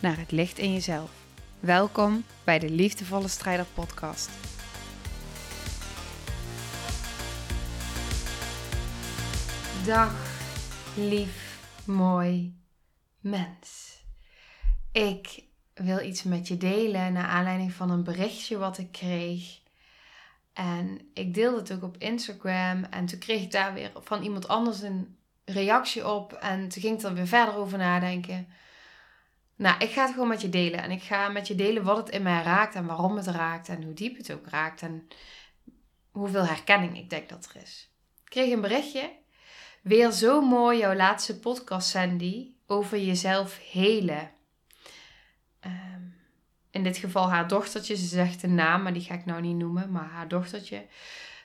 naar het licht in jezelf. Welkom bij de Liefdevolle Strijder Podcast. Dag, lief, mooi mens. Ik wil iets met je delen naar aanleiding van een berichtje wat ik kreeg. En ik deelde het ook op Instagram. En toen kreeg ik daar weer van iemand anders een reactie op. En toen ging ik er weer verder over nadenken. Nou, ik ga het gewoon met je delen. En ik ga met je delen wat het in mij raakt en waarom het raakt. En hoe diep het ook raakt. En hoeveel herkenning ik denk dat er is. Ik kreeg een berichtje. Weer zo mooi jouw laatste podcast, Sandy. Over jezelf helen. Ehm, in dit geval haar dochtertje. Ze zegt een naam, maar die ga ik nou niet noemen. Maar haar dochtertje.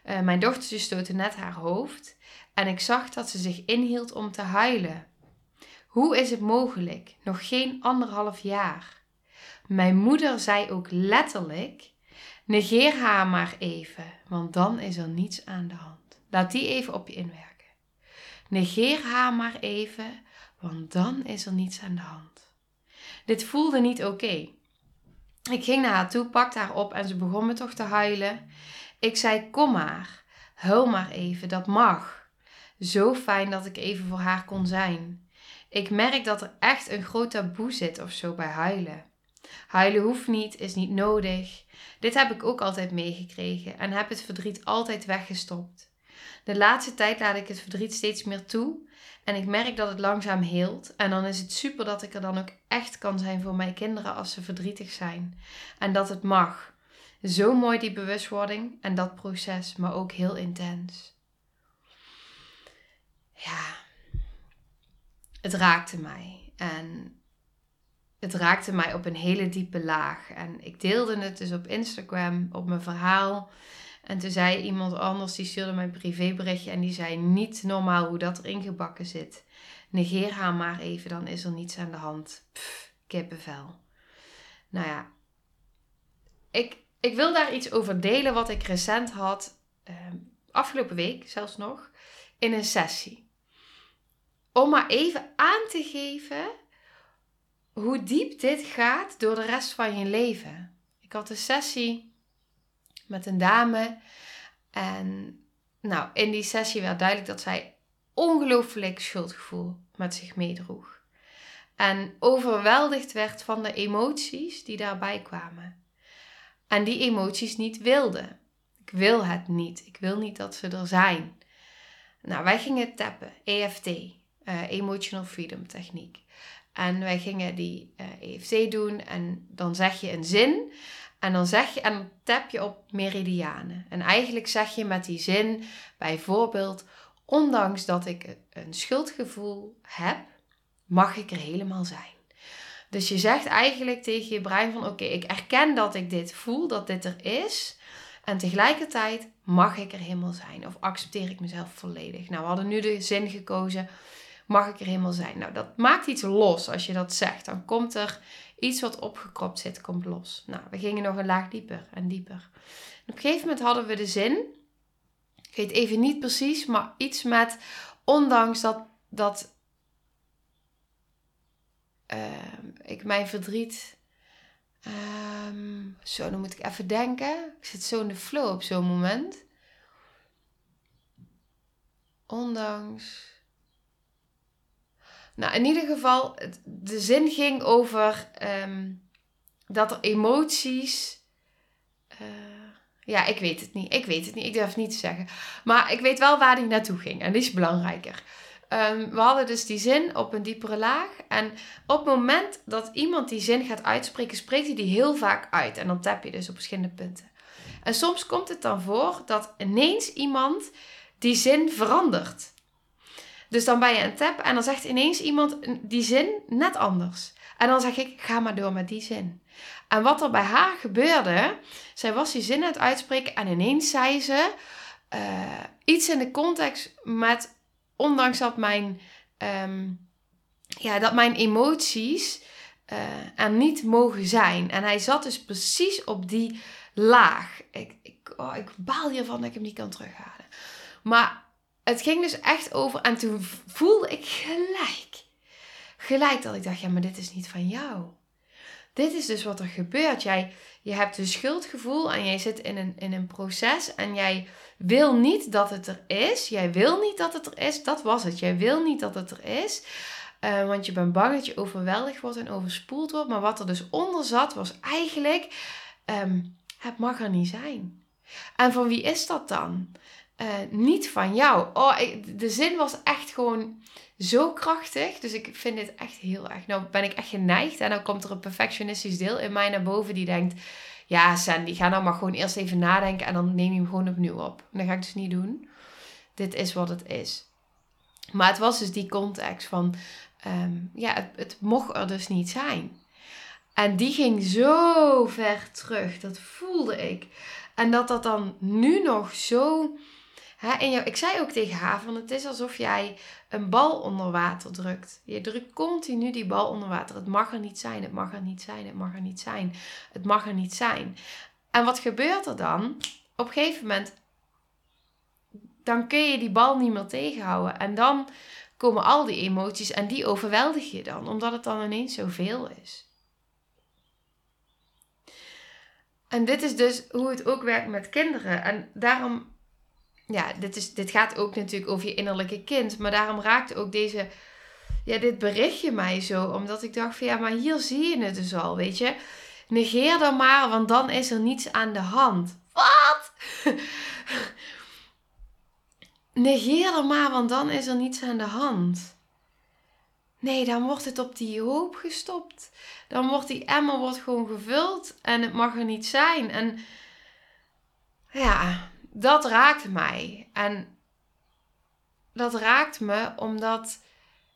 Uh, mijn dochtertje stootte net haar hoofd. En ik zag dat ze zich inhield om te huilen. Hoe is het mogelijk? Nog geen anderhalf jaar. Mijn moeder zei ook letterlijk: negeer haar maar even, want dan is er niets aan de hand. Laat die even op je inwerken. Negeer haar maar even, want dan is er niets aan de hand. Dit voelde niet oké. Ik ging naar haar toe, pakte haar op en ze begon me toch te huilen. Ik zei: Kom maar, huil maar even, dat mag. Zo fijn dat ik even voor haar kon zijn. Ik merk dat er echt een groot taboe zit of zo bij huilen. Huilen hoeft niet, is niet nodig. Dit heb ik ook altijd meegekregen en heb het verdriet altijd weggestopt. De laatste tijd laat ik het verdriet steeds meer toe en ik merk dat het langzaam heelt. En dan is het super dat ik er dan ook echt kan zijn voor mijn kinderen als ze verdrietig zijn. En dat het mag. Zo mooi die bewustwording en dat proces, maar ook heel intens. Ja, het raakte mij. En het raakte mij op een hele diepe laag. En ik deelde het dus op Instagram, op mijn verhaal. En toen zei iemand anders, die stuurde mijn privéberichtje en die zei niet normaal hoe dat erin gebakken zit. Negeer haar maar even, dan is er niets aan de hand. Pff, kippenvel. Nou ja, ik, ik wil daar iets over delen wat ik recent had, eh, afgelopen week zelfs nog, in een sessie om maar even aan te geven hoe diep dit gaat door de rest van je leven. Ik had een sessie met een dame en nou, in die sessie werd duidelijk dat zij ongelooflijk schuldgevoel met zich meedroeg. En overweldigd werd van de emoties die daarbij kwamen. En die emoties niet wilde. Ik wil het niet. Ik wil niet dat ze er zijn. Nou, wij gingen tappen, EFT. Eh, emotional Freedom Techniek. En wij gingen die uh, eh, EFT doen en dan zeg je een zin en dan zeg je en tap je op meridianen. En eigenlijk zeg je met die zin bijvoorbeeld, ondanks dat ik een schuldgevoel heb, mag ik er helemaal zijn. Dus je zegt eigenlijk tegen je brein van oké, ik erken dat ik dit voel, dat dit er is. En tegelijkertijd mag ik er helemaal zijn. Of accepteer ik mezelf volledig. Nou, we hadden nu de zin gekozen mag ik er helemaal zijn. Nou, dat maakt iets los als je dat zegt. Dan komt er iets wat opgekropt zit, komt los. Nou, we gingen nog een laag dieper en dieper. op een gegeven moment hadden we de zin, ik weet even niet precies, maar iets met, ondanks dat, dat uh, ik mijn verdriet, uh, zo, dan moet ik even denken. Ik zit zo in de flow op zo'n moment. Ondanks nou, in ieder geval, de zin ging over ehm, dat er emoties. Uh, ja, ik weet het niet. Ik weet het niet. Ik durf het niet te zeggen. Maar ik weet wel waar die naartoe ging. En die is belangrijker. Um, we hadden dus die zin op een diepere laag. En op het moment dat iemand die zin gaat uitspreken, spreekt hij die heel vaak uit. En dan tap je dus op verschillende punten. En soms komt het dan voor dat ineens iemand die zin verandert. Dus dan ben je een tap en dan zegt ineens iemand die zin net anders. En dan zeg ik, ga maar door met die zin. En wat er bij haar gebeurde, zij was die zin aan het uitspreken en ineens zei ze uh, iets in de context met, ondanks dat mijn, ehm, ja, dat mijn emoties uh, er niet mogen zijn. En hij zat dus precies op die laag. Ik, ik, oh, ik baal hiervan dat ik hem niet kan terughalen. Maar het ging dus echt over. En toen voelde ik gelijk. Gelijk dat ik dacht: ja, maar dit is niet van jou. Dit is dus wat er gebeurt. Jij, je hebt een schuldgevoel en jij zit in een, in een proces en jij wil niet dat het er is. Jij wil niet dat het er is. Dat was het. Jij wil niet dat het er is. Uh, want je bent bang dat je overweldigd wordt en overspoeld wordt. Maar wat er dus onder zat, was eigenlijk: um, het mag er niet zijn. En van wie is dat dan? Uh, niet van jou. Oh, de zin was echt gewoon zo krachtig. Dus ik vind dit echt heel erg. Nou ben ik echt geneigd. En dan komt er een perfectionistisch deel in mij naar boven die denkt: Ja, Sandy, ga nou maar gewoon eerst even nadenken. En dan neem je hem gewoon opnieuw op. En dat ga ik dus niet doen. Dit is wat het is. Maar het was dus die context van: um, Ja, het, het mocht er dus niet zijn. En die ging zo ver terug. Dat voelde ik. En dat dat dan nu nog zo. En jou, ik zei ook tegen haar: van het is alsof jij een bal onder water drukt. Je drukt continu die bal onder water. Het mag er niet zijn, het mag er niet zijn, het mag er niet zijn. Het mag er niet zijn. En wat gebeurt er dan? Op een gegeven moment, dan kun je die bal niet meer tegenhouden. En dan komen al die emoties en die overweldig je dan, omdat het dan ineens zoveel is. En dit is dus hoe het ook werkt met kinderen. En daarom ja, dit, is, dit gaat ook natuurlijk over je innerlijke kind. Maar daarom raakte ook deze, ja, dit berichtje mij zo. Omdat ik dacht van ja, maar hier zie je het dus al, weet je. Negeer dan maar, want dan is er niets aan de hand. Wat? Negeer dan maar, want dan is er niets aan de hand. Nee, dan wordt het op die hoop gestopt. Dan wordt die emmer wordt gewoon gevuld en het mag er niet zijn. En ja, dat raakt mij. En dat raakt me omdat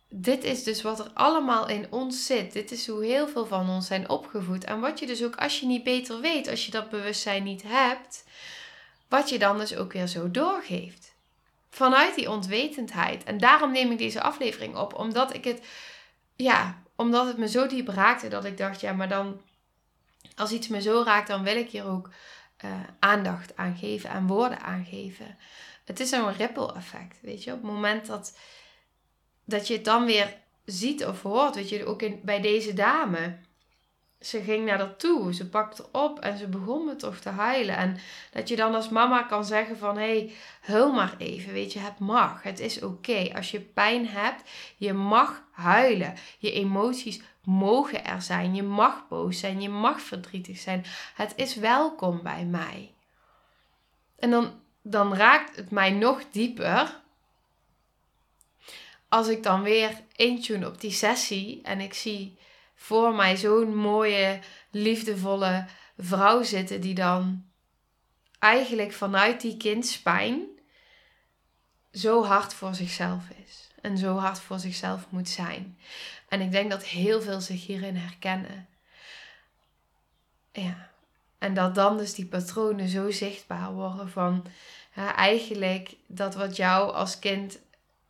dit is dus wat er allemaal in ons zit. Dit is hoe heel veel van ons zijn opgevoed. En wat je dus ook als je niet beter weet, als je dat bewustzijn niet hebt, wat je dan dus ook weer zo doorgeeft. Vanuit die onwetendheid. En daarom neem ik deze aflevering op, omdat ik het, ja, omdat het me zo diep raakte dat ik dacht, ja, maar dan, als iets me zo raakt, dan wil ik hier ook uh, aandacht aan geven en woorden aangeven. Het is een ripple effect, weet je. Op het moment dat, dat je het dan weer ziet of hoort, weet je, ook in, bij deze dame. Ze ging naar dat toe, ze pakte op en ze begon me toch te huilen. En dat je dan als mama kan zeggen van, hé, hey, huil maar even, weet je, het mag, het is oké. Als je pijn hebt, je mag huilen. Je emoties mogen er zijn. Je mag boos zijn, je mag verdrietig zijn. Het is welkom bij mij. En dan, dan raakt het mij nog dieper. Als ik dan weer intune op die sessie en ik zie voor mij zo'n mooie, liefdevolle vrouw zitten die dan eigenlijk vanuit die kindspijn zo hard voor zichzelf is en zo hard voor zichzelf moet zijn. En ik denk dat heel veel zich hierin herkennen. Ja. En dat dan dus die patronen zo zichtbaar worden van eigenlijk dat wat jou als kind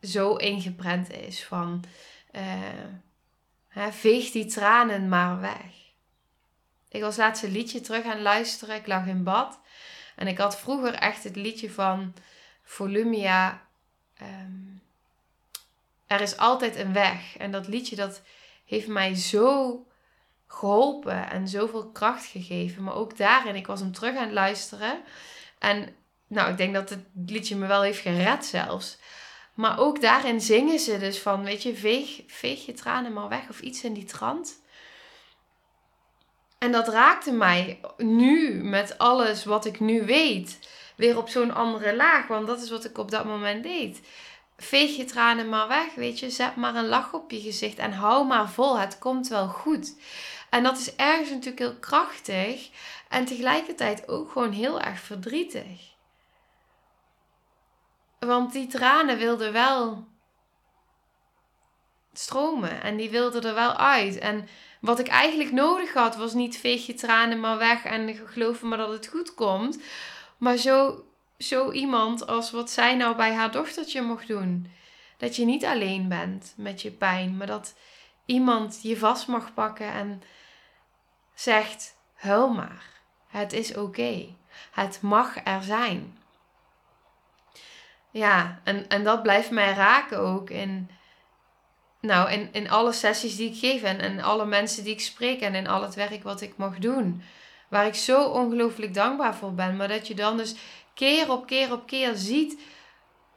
zo ingeprent is van uh, veeg die tranen maar weg. Ik was laatst een liedje terug aan luisteren. Ik lag in bad. En ik had vroeger echt het liedje van Volumia. Ehm, er is altijd een weg. En dat liedje dat heeft mij zo geholpen en zoveel kracht gegeven. Maar ook daarin, ik was hem terug aan het luisteren. En nou, ik denk dat het liedje me wel heeft gered zelfs. Maar ook daarin zingen ze dus van, weet je, veeg, veeg je tranen maar weg of iets in die trant. En dat raakte mij nu met alles wat ik nu weet weer op zo'n andere laag. Want dat is wat ik op dat moment deed veeg je tranen maar weg, weet je. Zet maar een lach op je gezicht en hou maar vol. Het komt wel goed. En dat is ergens natuurlijk heel krachtig en tegelijkertijd ook gewoon heel erg verdrietig. Want die tranen wilden wel stromen. En die wilde er wel uit. En wat ik eigenlijk nodig had, was niet veeg je tranen maar weg en geloof me dat het goed komt. Maar zo, zo iemand als wat zij nou bij haar dochtertje mocht doen. Dat je niet alleen bent met je pijn, maar dat iemand je vast mag pakken en zegt: huil maar. Het is oké. Het mag er zijn. Ja, en, en dat blijft mij raken ook in, nou, in, in alle sessies die ik geef en, en alle mensen die ik spreek en in al het werk wat ik mag doen. Waar ik zo ongelooflijk dankbaar voor ben. Maar dat je dan dus keer op keer op keer ziet.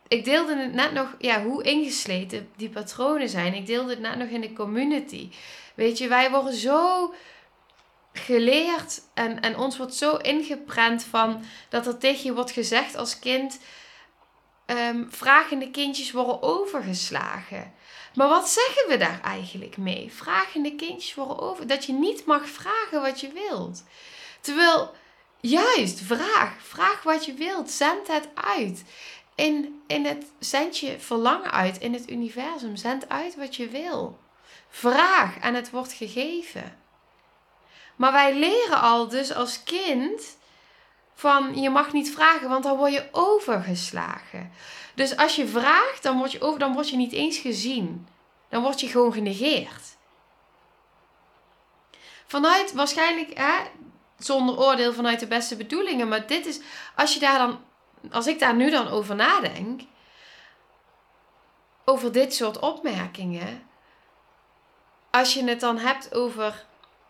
Ik deelde het net nog, ja, hoe ingesleten die patronen zijn. Ik deelde het net nog in de community. Weet je, wij worden zo geleerd en, en ons wordt zo ingeprent van dat er tegen je wordt gezegd als kind: um, vragende kindjes worden overgeslagen. Maar wat zeggen we daar eigenlijk mee? Vragende kindjes worden over. Dat je niet mag vragen wat je wilt. Terwijl, juist, vraag. Vraag wat je wilt. Zend het uit. In, in het, zend je verlangen uit in het universum. Zend uit wat je wil. Vraag en het wordt gegeven. Maar wij leren al dus als kind van je mag niet vragen, want dan word je overgeslagen. Dus als je vraagt, dan word je, over, dan word je niet eens gezien. Dan word je gewoon genegeerd. Vanuit waarschijnlijk, hè, zonder oordeel vanuit de beste bedoelingen, maar dit is, als je daar dan, als ik daar nu dan over nadenk, over dit soort opmerkingen, als je het dan hebt over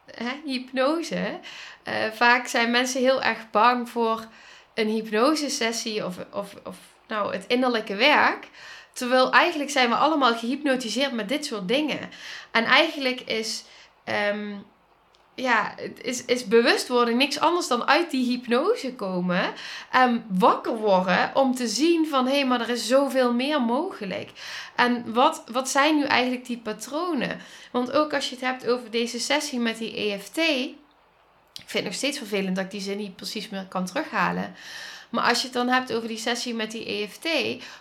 hè, hypnose. Uh, vaak zijn mensen heel erg bang voor een hypnosesessie of, of, of nou, het innerlijke werk. Terwijl eigenlijk zijn we allemaal gehypnotiseerd met dit soort dingen. En eigenlijk is, um, ja, is, is bewustwording niks anders dan uit die hypnose komen. En wakker worden om te zien van hé, hey, maar er is zoveel meer mogelijk. En wat, wat zijn nu eigenlijk die patronen? Want ook als je het hebt over deze sessie met die EFT. Ik vind het nog steeds vervelend dat ik die zin niet precies meer kan terughalen. Maar als je het dan hebt over die sessie met die EFT,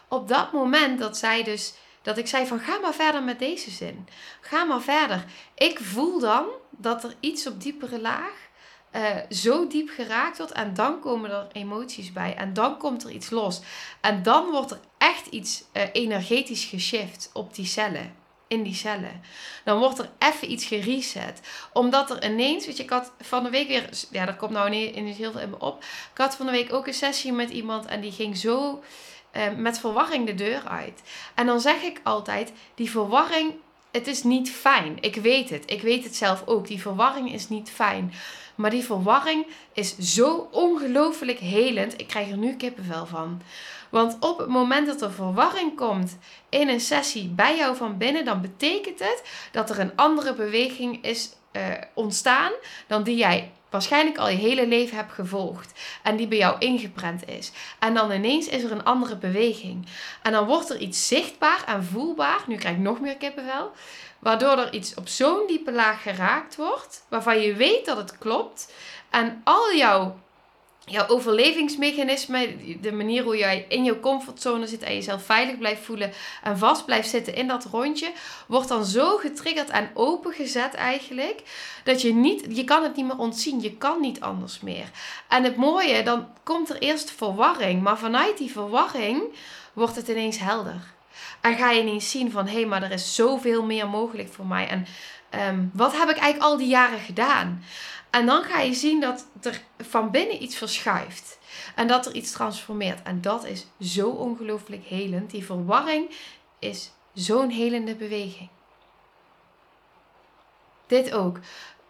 op dat moment dat zij dus dat ik zei van ga maar verder met deze zin. Ga maar verder. Ik voel dan dat er iets op diepere laag uh, zo diep geraakt wordt en dan komen er emoties bij en dan komt er iets los. En dan wordt er echt iets uh, energetisch geshift op die cellen in die cellen. Dan wordt er even iets gereset. Omdat er ineens, weet je, ik had van de week weer, ja, dat komt nou ineens heel veel in me op. Ik had van de week ook een sessie met iemand en die ging zo uh, met verwarring de deur uit. En dan zeg ik altijd, die verwarring, het is niet fijn. Ik weet het. Ik weet het zelf ook. Die verwarring is niet fijn. Maar die verwarring is zo ongelooflijk helend. Ik krijg er nu kippenvel van. Want op het moment dat er verwarring komt in een sessie bij jou van binnen, dan betekent het dat er een andere beweging is uh, ontstaan dan die jij waarschijnlijk al je hele leven hebt gevolgd en die bij jou ingeprent is. En dan ineens is er een andere beweging. En dan wordt er iets zichtbaar en voelbaar. Nu krijg ik nog meer kippenvel. Waardoor er iets op zo'n diepe laag geraakt wordt, waarvan je weet dat het klopt. En al jouw jouw overlevingsmechanisme, de manier hoe jij in je comfortzone zit en jezelf veilig blijft voelen en vast blijft zitten in dat rondje, wordt dan zo getriggerd en opengezet eigenlijk, dat je niet, je kan het niet meer ontzien, je kan niet anders meer. En het mooie, dan komt er eerst verwarring, maar vanuit die verwarring wordt het ineens helder. En ga je ineens zien van, hé, hey, maar er is zoveel meer mogelijk voor mij. En um, wat heb ik eigenlijk al die jaren gedaan? En dan ga je zien dat er van binnen iets verschuift. En dat er iets transformeert. En dat is zo ongelooflijk helend. Die verwarring is zo'n helende beweging. Dit ook.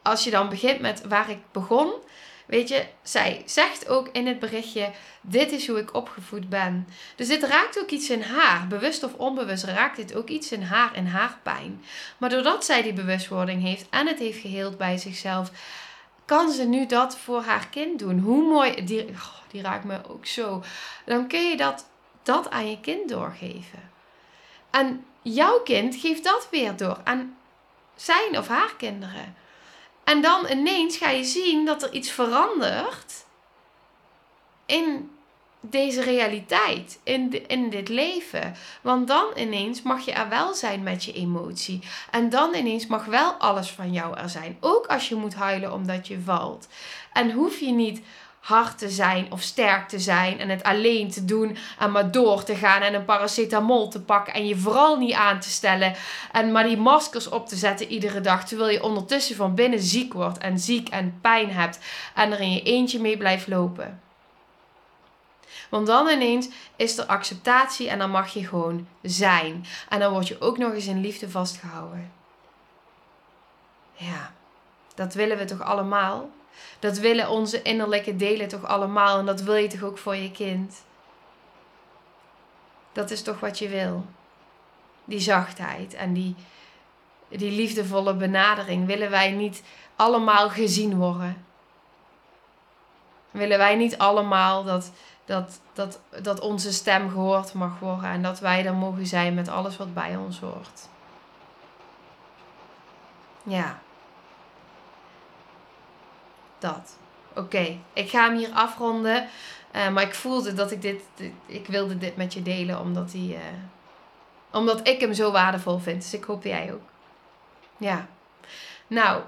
Als je dan begint met waar ik begon. Weet je, zij zegt ook in het berichtje: Dit is hoe ik opgevoed ben. Dus dit raakt ook iets in haar. Bewust of onbewust raakt dit ook iets in haar, in haar pijn. Maar doordat zij die bewustwording heeft en het heeft geheeld bij zichzelf, kan ze nu dat voor haar kind doen? Hoe mooi, die, die raakt me ook zo. Dan kun je dat, dat aan je kind doorgeven. En jouw kind geeft dat weer door aan zijn of haar kinderen. En dan ineens ga je zien dat er iets verandert in deze realiteit, in, in dit leven. Want dan ineens mag je er wel zijn met je emotie. En dan ineens mag wel alles van jou er zijn. Ook als je moet huilen omdat je valt. En hoef je niet hard te zijn of sterk te zijn en het alleen te doen en maar door te gaan en een paracetamol te pakken en je vooral niet aan te stellen en maar die maskers op te zetten iedere dag terwijl je ondertussen van binnen ziek wordt en ziek en pijn hebt en er in je eentje mee blijft lopen. Want dan ineens is er acceptatie en dan mag je gewoon zijn. En dan word je ook nog eens in liefde vastgehouden. Ja, dat willen we toch allemaal? Dat willen onze innerlijke delen toch allemaal en dat wil je toch ook voor je kind? Dat is toch wat je wil? Die zachtheid en die, die liefdevolle benadering. Willen wij niet allemaal gezien worden? Willen wij niet allemaal dat, dat, dat, dat onze stem gehoord mag worden en dat wij er mogen zijn met alles wat bij ons hoort? Ja dat. Oké, ik ga hem hier afronden. Uh, maar ik voelde dat ik dit, ik wilde dit met je delen omdat, hij, uh, omdat ik hem zo waardevol vind. Dus ik hoop jij ook. Ja. Nou,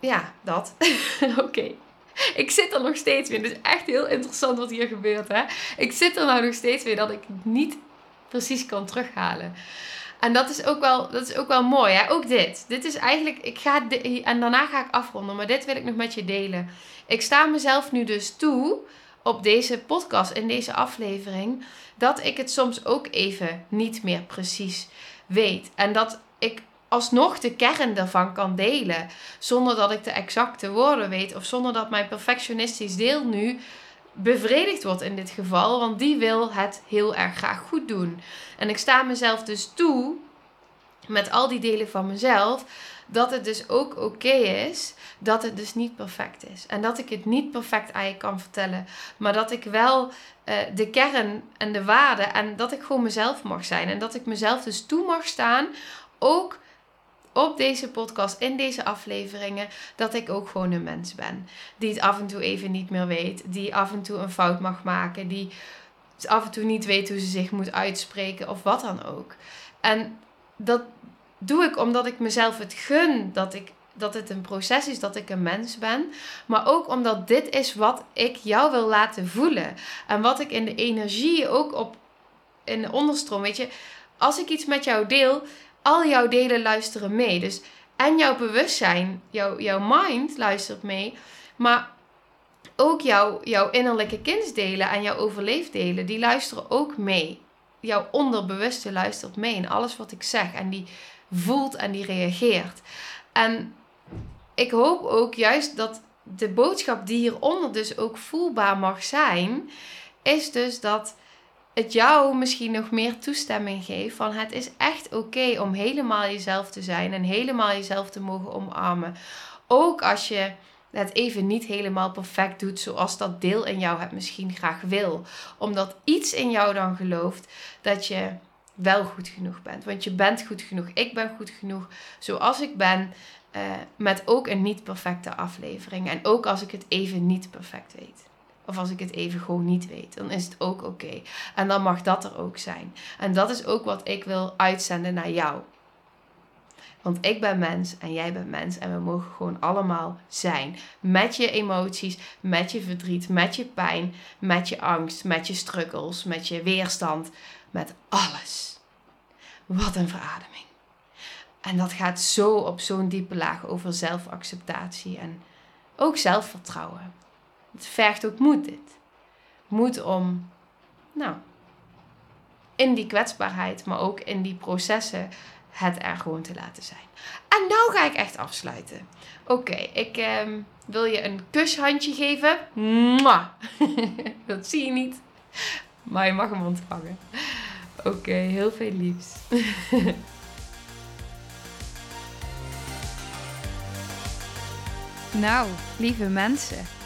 ja, dat. Oké. Ik zit er nog steeds weer. Het is echt heel interessant wat hier gebeurt. Hè? Ik zit er nou nog steeds weer dat ik niet precies kan terughalen. En dat is ook wel, dat is ook wel mooi. Hè? Ook dit. Dit is eigenlijk, ik ga, en daarna ga ik afronden, maar dit wil ik nog met je delen. Ik sta mezelf nu dus toe op deze podcast, in deze aflevering, dat ik het soms ook even niet meer precies weet. En dat ik alsnog de kern ervan kan delen, zonder dat ik de exacte woorden weet of zonder dat mijn perfectionistisch deel nu bevredigd wordt in dit geval, want die wil het heel erg graag goed doen. En ik sta mezelf dus toe met al die delen van mezelf dat het dus ook oké is dat het dus niet perfect is. En dat ik het niet perfect aan je kan vertellen, maar dat ik wel uh, de kern en de waarde en dat ik gewoon mezelf mag zijn en dat ik mezelf dus toe mag staan, ook op deze podcast, in deze afleveringen, dat ik ook gewoon een mens ben. Die het af en toe even niet meer weet. Die af en toe een fout mag maken. Die af en toe niet weet hoe ze zich moet uitspreken of wat dan ook. En dat doe ik omdat ik mezelf het gun dat, ik, dat het een proces is, dat ik een mens ben. Maar ook omdat dit is wat ik jou wil laten voelen. En wat ik in de energie ook op in de onderstroom. Weet je, als ik iets met jou deel, al jouw delen luisteren mee. Dus en jouw bewustzijn, jouw, jouw mind luistert mee. Maar ook jouw, jouw innerlijke kindsdelen en jouw overleefdelen, die luisteren ook mee. Jouw onderbewuste luistert mee in alles wat ik zeg. En die voelt en die reageert. En ik hoop ook juist dat de boodschap die hieronder dus ook voelbaar mag zijn, is dus dat het jou misschien nog meer toestemming geeft van het is echt oké om helemaal jezelf te zijn en helemaal jezelf te mogen omarmen. Ook als je het even niet helemaal perfect doet zoals dat deel in jou het misschien graag wil. Omdat iets in jou dan gelooft dat je wel goed genoeg bent. Want je bent goed genoeg. Ik ben goed genoeg zoals ik ben. Uh, met ook een niet perfecte aflevering. En ook als ik het even niet perfect weet. Of als ik het even gewoon niet weet, dan is het ook oké. En dan mag dat er ook zijn. En dat is ook wat ik wil uitzenden naar jou. Want ik ben mens en jij bent mens en we mogen gewoon allemaal zijn. Met je emoties, met je verdriet, met je pijn, met je angst, met je struggles, met je weerstand, met alles. Wat een verademing. En dat gaat zo op zo'n diepe laag over zelfacceptatie en ook zelfvertrouwen. Het vergt ook moed dit. Moed om, nou, in die kwetsbaarheid, maar ook in die processen het er gewoon te laten zijn. En nou ga ik echt afsluiten. Oké, ik ehm, wil je een kushandje geven. Mwah. Dat zie je niet, maar je mag hem ontvangen. Oké, heel veel liefs. nou, lieve mensen.